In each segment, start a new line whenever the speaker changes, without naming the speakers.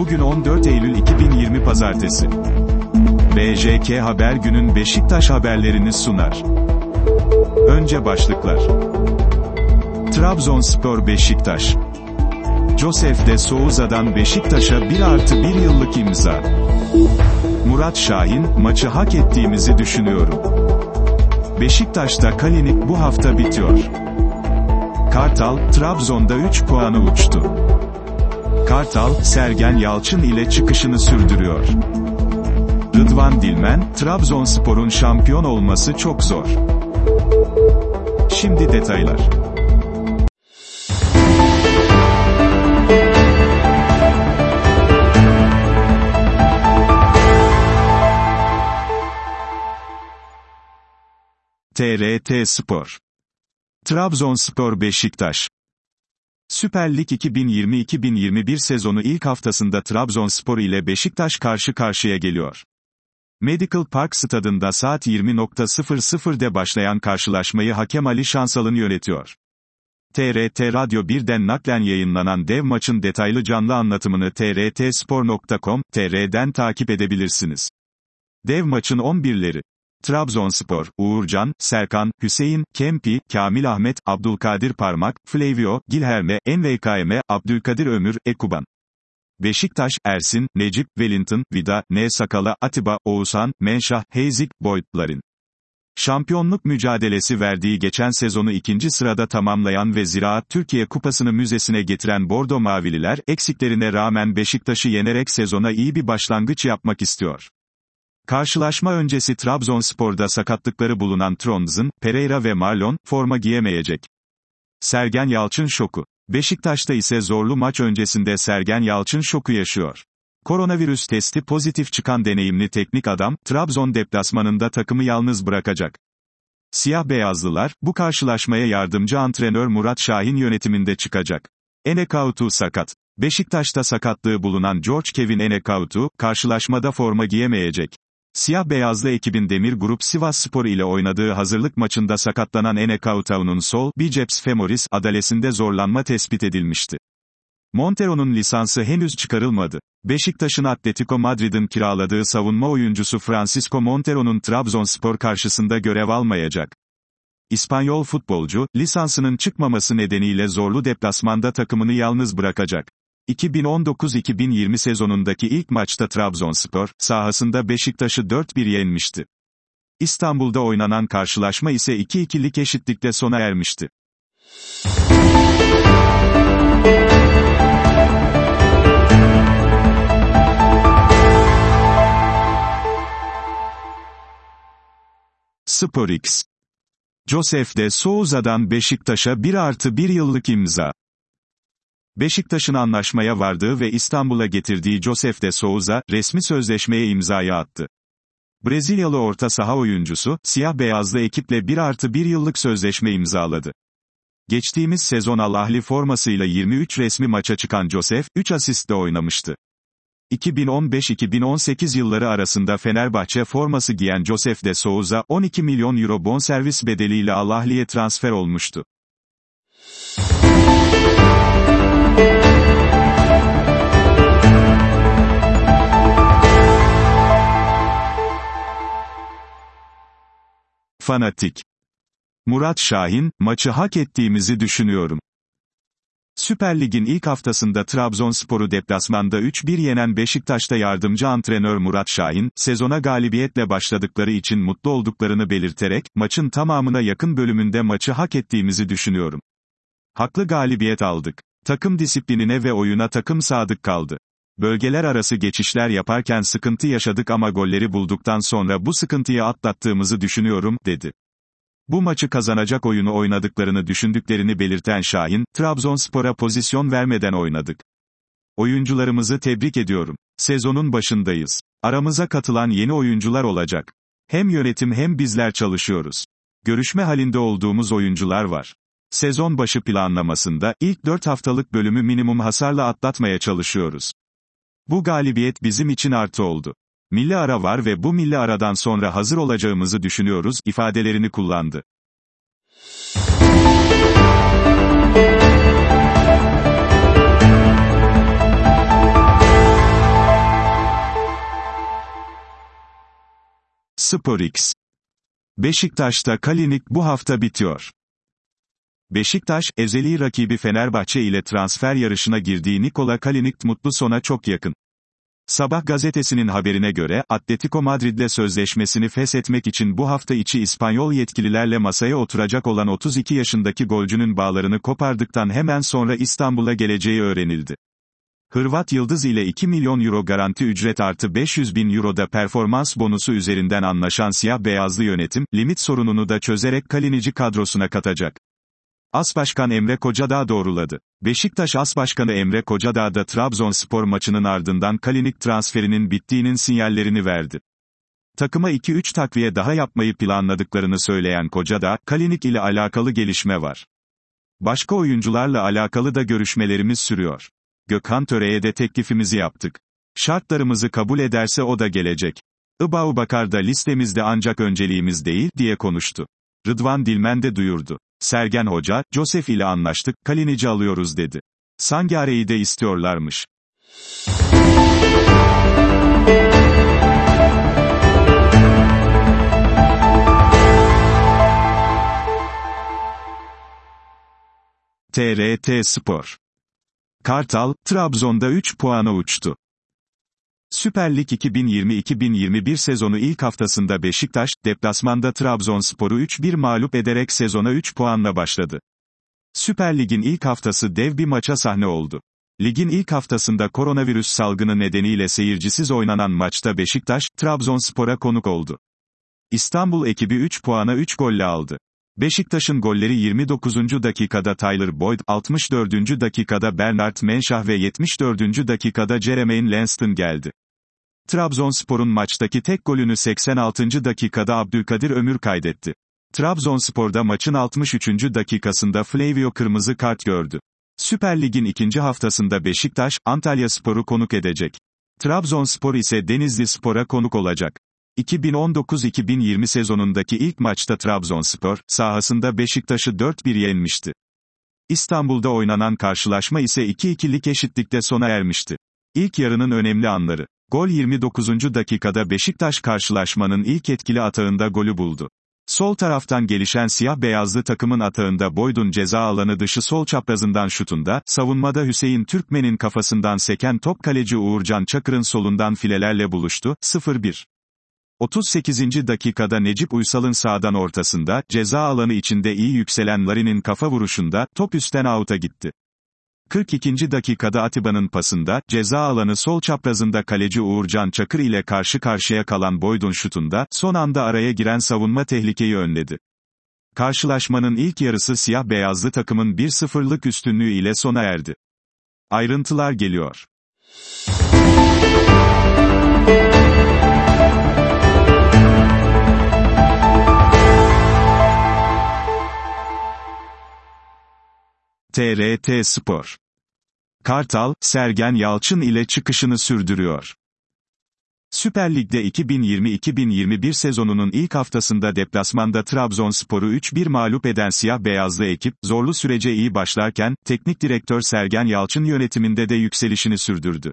Bugün 14 Eylül 2020 Pazartesi. BJK Haber günün Beşiktaş haberlerini sunar. Önce başlıklar. Trabzonspor Beşiktaş. Josef de Souza'dan Beşiktaş'a 1 artı 1 yıllık imza. Murat Şahin, maçı hak ettiğimizi düşünüyorum. Beşiktaş'ta Kalinik bu hafta bitiyor. Kartal, Trabzon'da 3 puanı uçtu. Kartal, Sergen Yalçın ile çıkışını sürdürüyor. Rıdvan Dilmen, Trabzonspor'un şampiyon olması çok zor. Şimdi detaylar. TRT Spor Trabzonspor Beşiktaş Süper Lig 2020-2021 sezonu ilk haftasında Trabzonspor ile Beşiktaş karşı karşıya geliyor. Medical Park stadında saat 20.00'de başlayan karşılaşmayı hakem Ali Şansal'ın yönetiyor. TRT Radyo 1'den naklen yayınlanan dev maçın detaylı canlı anlatımını trtspor.com, tr'den takip edebilirsiniz. Dev maçın 11'leri Trabzonspor, Uğurcan, Serkan, Hüseyin, Kempi, Kamil Ahmet, Abdülkadir Parmak, Flavio, Gilherme, NVKM, Abdülkadir Ömür, Ekuban. Beşiktaş, Ersin, Necip, Wellington, Vida, N. Sakala, Atiba, Oğuzhan, Menşah, Heyzik, Boydlarin. Şampiyonluk mücadelesi verdiği geçen sezonu ikinci sırada tamamlayan ve Ziraat Türkiye Kupası'nı müzesine getiren Bordo Mavililer, eksiklerine rağmen Beşiktaş'ı yenerek sezona iyi bir başlangıç yapmak istiyor. Karşılaşma öncesi Trabzonspor'da sakatlıkları bulunan Tronz'ın, Pereira ve Marlon, forma giyemeyecek. Sergen Yalçın şoku. Beşiktaş'ta ise zorlu maç öncesinde Sergen Yalçın şoku yaşıyor. Koronavirüs testi pozitif çıkan deneyimli teknik adam, Trabzon deplasmanında takımı yalnız bırakacak. Siyah beyazlılar, bu karşılaşmaya yardımcı antrenör Murat Şahin yönetiminde çıkacak. Enekautu sakat. Beşiktaş'ta sakatlığı bulunan George Kevin Enekautu, karşılaşmada forma giyemeyecek. Siyah beyazlı ekibin Demir Grup Sivas Spor ile oynadığı hazırlık maçında sakatlanan Enekautau'nun sol, biceps femoris, adalesinde zorlanma tespit edilmişti. Montero'nun lisansı henüz çıkarılmadı. Beşiktaş'ın Atletico Madrid'in kiraladığı savunma oyuncusu Francisco Montero'nun Trabzonspor karşısında görev almayacak. İspanyol futbolcu, lisansının çıkmaması nedeniyle zorlu deplasmanda takımını yalnız bırakacak. 2019-2020 sezonundaki ilk maçta Trabzonspor, sahasında Beşiktaş'ı 4-1 yenmişti. İstanbul'da oynanan karşılaşma ise 2-2'lik eşitlikle sona ermişti. SporX Josef de Souza'dan Beşiktaş'a 1 artı 1 yıllık imza. Beşiktaş'ın anlaşmaya vardığı ve İstanbul'a getirdiği Josef de Souza, resmi sözleşmeye imzayı attı. Brezilyalı orta saha oyuncusu, siyah-beyazlı ekiple 1 artı 1 yıllık sözleşme imzaladı. Geçtiğimiz sezon Al-Ahli formasıyla 23 resmi maça çıkan Josef, 3 asistle oynamıştı. 2015-2018 yılları arasında Fenerbahçe forması giyen Josef de Souza, 12 milyon euro bonservis bedeliyle Al-Ahli'ye transfer olmuştu. Fanatik. Murat Şahin, maçı hak ettiğimizi düşünüyorum. Süper Lig'in ilk haftasında Trabzonspor'u deplasmanda 3-1 yenen Beşiktaş'ta yardımcı antrenör Murat Şahin, sezona galibiyetle başladıkları için mutlu olduklarını belirterek, maçın tamamına yakın bölümünde maçı hak ettiğimizi düşünüyorum. Haklı galibiyet aldık. Takım disiplinine ve oyuna takım sadık kaldı. Bölgeler arası geçişler yaparken sıkıntı yaşadık ama golleri bulduktan sonra bu sıkıntıyı atlattığımızı düşünüyorum, dedi. Bu maçı kazanacak oyunu oynadıklarını düşündüklerini belirten Şahin, Trabzonspor'a pozisyon vermeden oynadık. Oyuncularımızı tebrik ediyorum. Sezonun başındayız. Aramıza katılan yeni oyuncular olacak. Hem yönetim hem bizler çalışıyoruz. Görüşme halinde olduğumuz oyuncular var. Sezon başı planlamasında, ilk 4 haftalık bölümü minimum hasarla atlatmaya çalışıyoruz. Bu galibiyet bizim için artı oldu. Milli ara var ve bu milli aradan sonra hazır olacağımızı düşünüyoruz, ifadelerini kullandı. SporX Beşiktaş'ta Kalinik bu hafta bitiyor. Beşiktaş, ezeli rakibi Fenerbahçe ile transfer yarışına girdiği Nikola Kalinic mutlu sona çok yakın. Sabah gazetesinin haberine göre, Atletico Madrid'le sözleşmesini feshetmek için bu hafta içi İspanyol yetkililerle masaya oturacak olan 32 yaşındaki golcünün bağlarını kopardıktan hemen sonra İstanbul'a geleceği öğrenildi. Hırvat Yıldız ile 2 milyon euro garanti ücret artı 500 bin euro da performans bonusu üzerinden anlaşan siyah beyazlı yönetim, limit sorununu da çözerek Kalinici kadrosuna katacak. As Başkan Emre Kocadağ doğruladı. Beşiktaş As Başkanı Emre Kocadağ da Trabzonspor maçının ardından Kalinik transferinin bittiğinin sinyallerini verdi. Takıma 2-3 takviye daha yapmayı planladıklarını söyleyen Kocadağ, Kalinik ile alakalı gelişme var. Başka oyuncularla alakalı da görüşmelerimiz sürüyor. Gökhan Töre'ye de teklifimizi yaptık. Şartlarımızı kabul ederse o da gelecek. Ibau Bakar da listemizde ancak önceliğimiz değil, diye konuştu. Rıdvan Dilmen de duyurdu. Sergen Hoca, Josef ile anlaştık, Kalinici alıyoruz dedi. Sangare'yi de istiyorlarmış. TRT Spor Kartal, Trabzon'da 3 puana uçtu. Süper Lig 2020-2021 sezonu ilk haftasında Beşiktaş, deplasmanda Trabzonspor'u 3-1 mağlup ederek sezona 3 puanla başladı. Süper Lig'in ilk haftası dev bir maça sahne oldu. Ligin ilk haftasında koronavirüs salgını nedeniyle seyircisiz oynanan maçta Beşiktaş, Trabzonspor'a konuk oldu. İstanbul ekibi 3 puana 3 golle aldı. Beşiktaş'ın golleri 29. dakikada Tyler Boyd, 64. dakikada Bernard Menşah ve 74. dakikada Jeremaine Lanston geldi. Trabzonspor'un maçtaki tek golünü 86. dakikada Abdülkadir Ömür kaydetti. Trabzonspor'da maçın 63. dakikasında Flavio kırmızı kart gördü. Süper Lig'in ikinci haftasında Beşiktaş, Antalya Spor'u konuk edecek. Trabzonspor ise Denizli Spor'a konuk olacak. 2019-2020 sezonundaki ilk maçta Trabzonspor, sahasında Beşiktaş'ı 4-1 yenmişti. İstanbul'da oynanan karşılaşma ise 2-2'lik eşitlikte sona ermişti. İlk yarının önemli anları. Gol 29. dakikada Beşiktaş karşılaşmanın ilk etkili atağında golü buldu. Sol taraftan gelişen siyah beyazlı takımın atağında Boyd'un ceza alanı dışı sol çaprazından şutunda, savunmada Hüseyin Türkmen'in kafasından seken top kaleci Uğurcan Çakır'ın solundan filelerle buluştu, 0-1. 38. dakikada Necip Uysal'ın sağdan ortasında, ceza alanı içinde iyi yükselen Larin'in kafa vuruşunda, top üstten out'a gitti. 42. dakikada Atiba'nın pasında, ceza alanı sol çaprazında kaleci Uğurcan Çakır ile karşı karşıya kalan Boyd'un şutunda, son anda araya giren savunma tehlikeyi önledi. Karşılaşmanın ilk yarısı siyah-beyazlı takımın 1-0'lık üstünlüğü ile sona erdi. Ayrıntılar geliyor. TRT Spor. Kartal, Sergen Yalçın ile çıkışını sürdürüyor. Süper Lig'de 2020-2021 sezonunun ilk haftasında deplasmanda Trabzonspor'u 3-1 mağlup eden siyah beyazlı ekip, zorlu sürece iyi başlarken, teknik direktör Sergen Yalçın yönetiminde de yükselişini sürdürdü.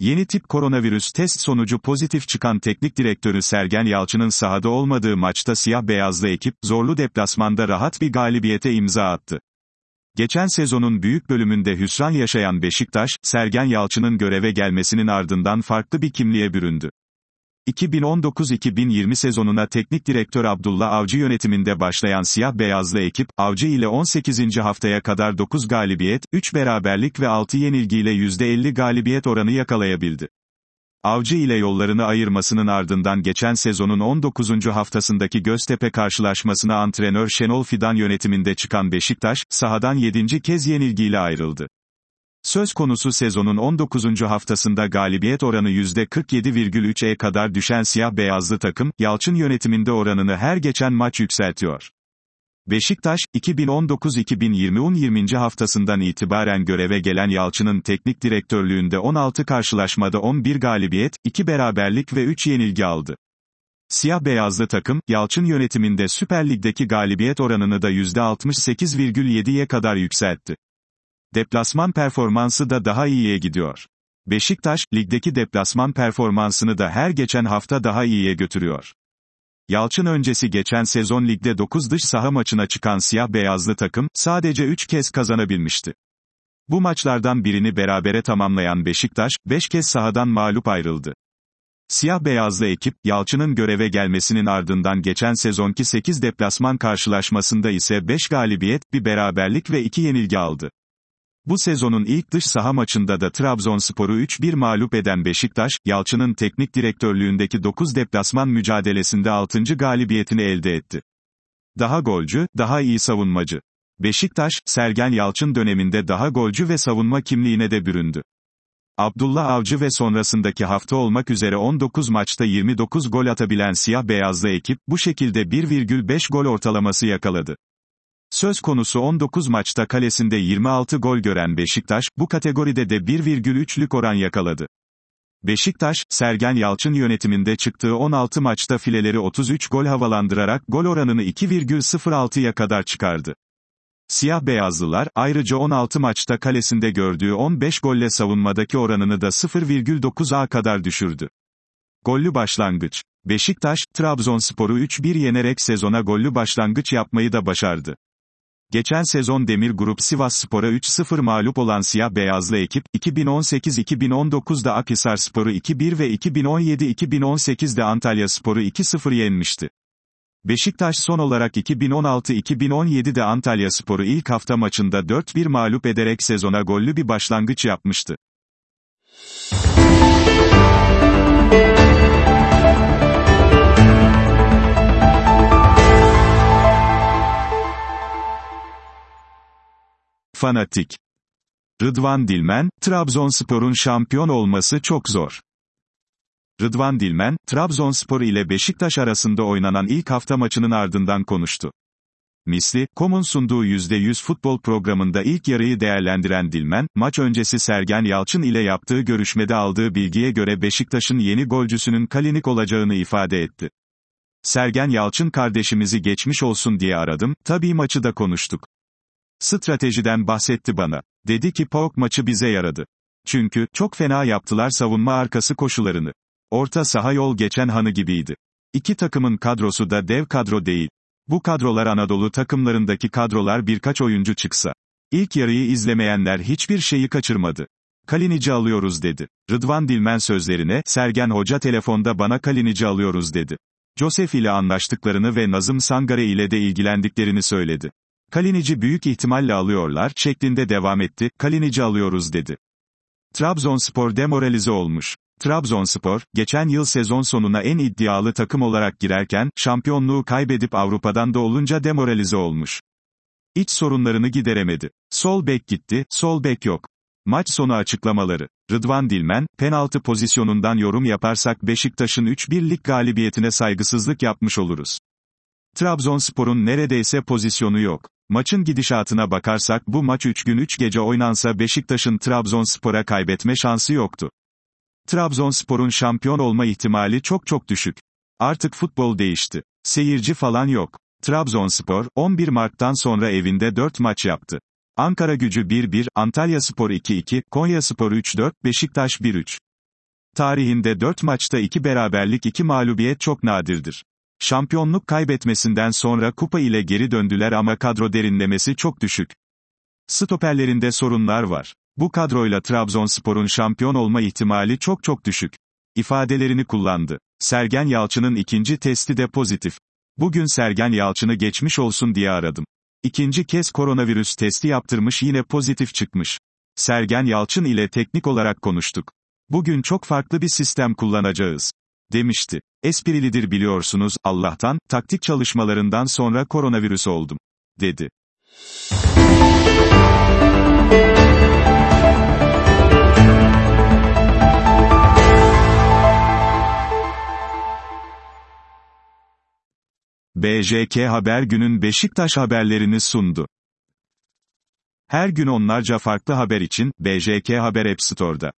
Yeni tip koronavirüs test sonucu pozitif çıkan teknik direktörü Sergen Yalçın'ın sahada olmadığı maçta siyah beyazlı ekip, zorlu deplasmanda rahat bir galibiyete imza attı. Geçen sezonun büyük bölümünde hüsran yaşayan Beşiktaş, Sergen Yalçın'ın göreve gelmesinin ardından farklı bir kimliğe büründü. 2019-2020 sezonuna teknik direktör Abdullah Avcı yönetiminde başlayan siyah beyazlı ekip, Avcı ile 18. haftaya kadar 9 galibiyet, 3 beraberlik ve 6 yenilgiyle %50 galibiyet oranı yakalayabildi. Avcı ile yollarını ayırmasının ardından geçen sezonun 19. haftasındaki Göztepe karşılaşmasına antrenör Şenol Fidan yönetiminde çıkan Beşiktaş, sahadan 7. kez yenilgiyle ayrıldı. Söz konusu sezonun 19. haftasında galibiyet oranı %47,3'e kadar düşen siyah beyazlı takım, Yalçın yönetiminde oranını her geçen maç yükseltiyor. Beşiktaş, 2019-2020'un 20. haftasından itibaren göreve gelen Yalçın'ın teknik direktörlüğünde 16 karşılaşmada 11 galibiyet, 2 beraberlik ve 3 yenilgi aldı. Siyah-beyazlı takım, Yalçın yönetiminde Süper Lig'deki galibiyet oranını da %68,7'ye kadar yükseltti. Deplasman performansı da daha iyiye gidiyor. Beşiktaş, ligdeki deplasman performansını da her geçen hafta daha iyiye götürüyor. Yalçın öncesi geçen sezon ligde 9 dış saha maçına çıkan siyah beyazlı takım, sadece 3 kez kazanabilmişti. Bu maçlardan birini berabere tamamlayan Beşiktaş, 5 kez sahadan mağlup ayrıldı. Siyah beyazlı ekip, Yalçın'ın göreve gelmesinin ardından geçen sezonki 8 deplasman karşılaşmasında ise 5 galibiyet, bir beraberlik ve 2 yenilgi aldı. Bu sezonun ilk dış saha maçında da Trabzonspor'u 3-1 mağlup eden Beşiktaş, Yalçın'ın teknik direktörlüğündeki 9 deplasman mücadelesinde 6. galibiyetini elde etti. Daha golcü, daha iyi savunmacı. Beşiktaş, Sergen Yalçın döneminde daha golcü ve savunma kimliğine de büründü. Abdullah Avcı ve sonrasındaki hafta olmak üzere 19 maçta 29 gol atabilen siyah beyazlı ekip, bu şekilde 1,5 gol ortalaması yakaladı. Söz konusu 19 maçta kalesinde 26 gol gören Beşiktaş, bu kategoride de 1,3'lük oran yakaladı. Beşiktaş, Sergen Yalçın yönetiminde çıktığı 16 maçta fileleri 33 gol havalandırarak gol oranını 2,06'ya kadar çıkardı. Siyah beyazlılar, ayrıca 16 maçta kalesinde gördüğü 15 golle savunmadaki oranını da 0,9'a kadar düşürdü. Gollü başlangıç. Beşiktaş, Trabzonspor'u 3-1 yenerek sezona gollü başlangıç yapmayı da başardı. Geçen sezon Demir Grup Sivas Spor'a 3-0 mağlup olan siyah beyazlı ekip, 2018-2019'da Akhisar Spor'u 2-1 ve 2017-2018'de Antalya Spor'u 2-0 yenmişti. Beşiktaş son olarak 2016-2017'de Antalya Spor'u ilk hafta maçında 4-1 mağlup ederek sezona gollü bir başlangıç yapmıştı. Fanatik Rıdvan Dilmen, Trabzonspor'un şampiyon olması çok zor. Rıdvan Dilmen, Trabzonspor ile Beşiktaş arasında oynanan ilk hafta maçının ardından konuştu. Misli, Kom'un sunduğu %100 futbol programında ilk yarıyı değerlendiren Dilmen, maç öncesi Sergen Yalçın ile yaptığı görüşmede aldığı bilgiye göre Beşiktaş'ın yeni golcüsünün Kalinik olacağını ifade etti. Sergen Yalçın kardeşimizi geçmiş olsun diye aradım, tabii maçı da konuştuk. Stratejiden bahsetti bana. Dedi ki PAOK maçı bize yaradı. Çünkü, çok fena yaptılar savunma arkası koşularını. Orta saha yol geçen hanı gibiydi. İki takımın kadrosu da dev kadro değil. Bu kadrolar Anadolu takımlarındaki kadrolar birkaç oyuncu çıksa. İlk yarıyı izlemeyenler hiçbir şeyi kaçırmadı. Kalinici alıyoruz dedi. Rıdvan Dilmen sözlerine, Sergen Hoca telefonda bana Kalinici alıyoruz dedi. Josef ile anlaştıklarını ve Nazım Sangare ile de ilgilendiklerini söyledi. Kalinici büyük ihtimalle alıyorlar, şeklinde devam etti, Kalinici alıyoruz dedi. Trabzonspor demoralize olmuş. Trabzonspor, geçen yıl sezon sonuna en iddialı takım olarak girerken, şampiyonluğu kaybedip Avrupa'dan da olunca demoralize olmuş. İç sorunlarını gideremedi. Sol bek gitti, sol bek yok. Maç sonu açıklamaları. Rıdvan Dilmen, penaltı pozisyonundan yorum yaparsak Beşiktaş'ın 3-1'lik galibiyetine saygısızlık yapmış oluruz. Trabzonspor'un neredeyse pozisyonu yok. Maçın gidişatına bakarsak bu maç 3 gün 3 gece oynansa Beşiktaş'ın Trabzonspor'a kaybetme şansı yoktu. Trabzonspor'un şampiyon olma ihtimali çok çok düşük. Artık futbol değişti. Seyirci falan yok. Trabzonspor, 11 Mart'tan sonra evinde 4 maç yaptı. Ankara gücü 1-1, Antalya Spor 2-2, Konya Spor 3-4, Beşiktaş 1-3. Tarihinde 4 maçta 2 beraberlik 2 mağlubiyet çok nadirdir. Şampiyonluk kaybetmesinden sonra kupa ile geri döndüler ama kadro derinlemesi çok düşük. Stoperlerinde sorunlar var. Bu kadroyla Trabzonspor'un şampiyon olma ihtimali çok çok düşük. İfadelerini kullandı. Sergen Yalçın'ın ikinci testi de pozitif. Bugün Sergen Yalçın'ı geçmiş olsun diye aradım. İkinci kez koronavirüs testi yaptırmış yine pozitif çıkmış. Sergen Yalçın ile teknik olarak konuştuk. Bugün çok farklı bir sistem kullanacağız. Demişti. Esprilidir biliyorsunuz, Allah'tan, taktik çalışmalarından sonra koronavirüs oldum. Dedi. BJK Haber günün Beşiktaş haberlerini sundu. Her gün onlarca farklı haber için, BJK Haber App Store'da.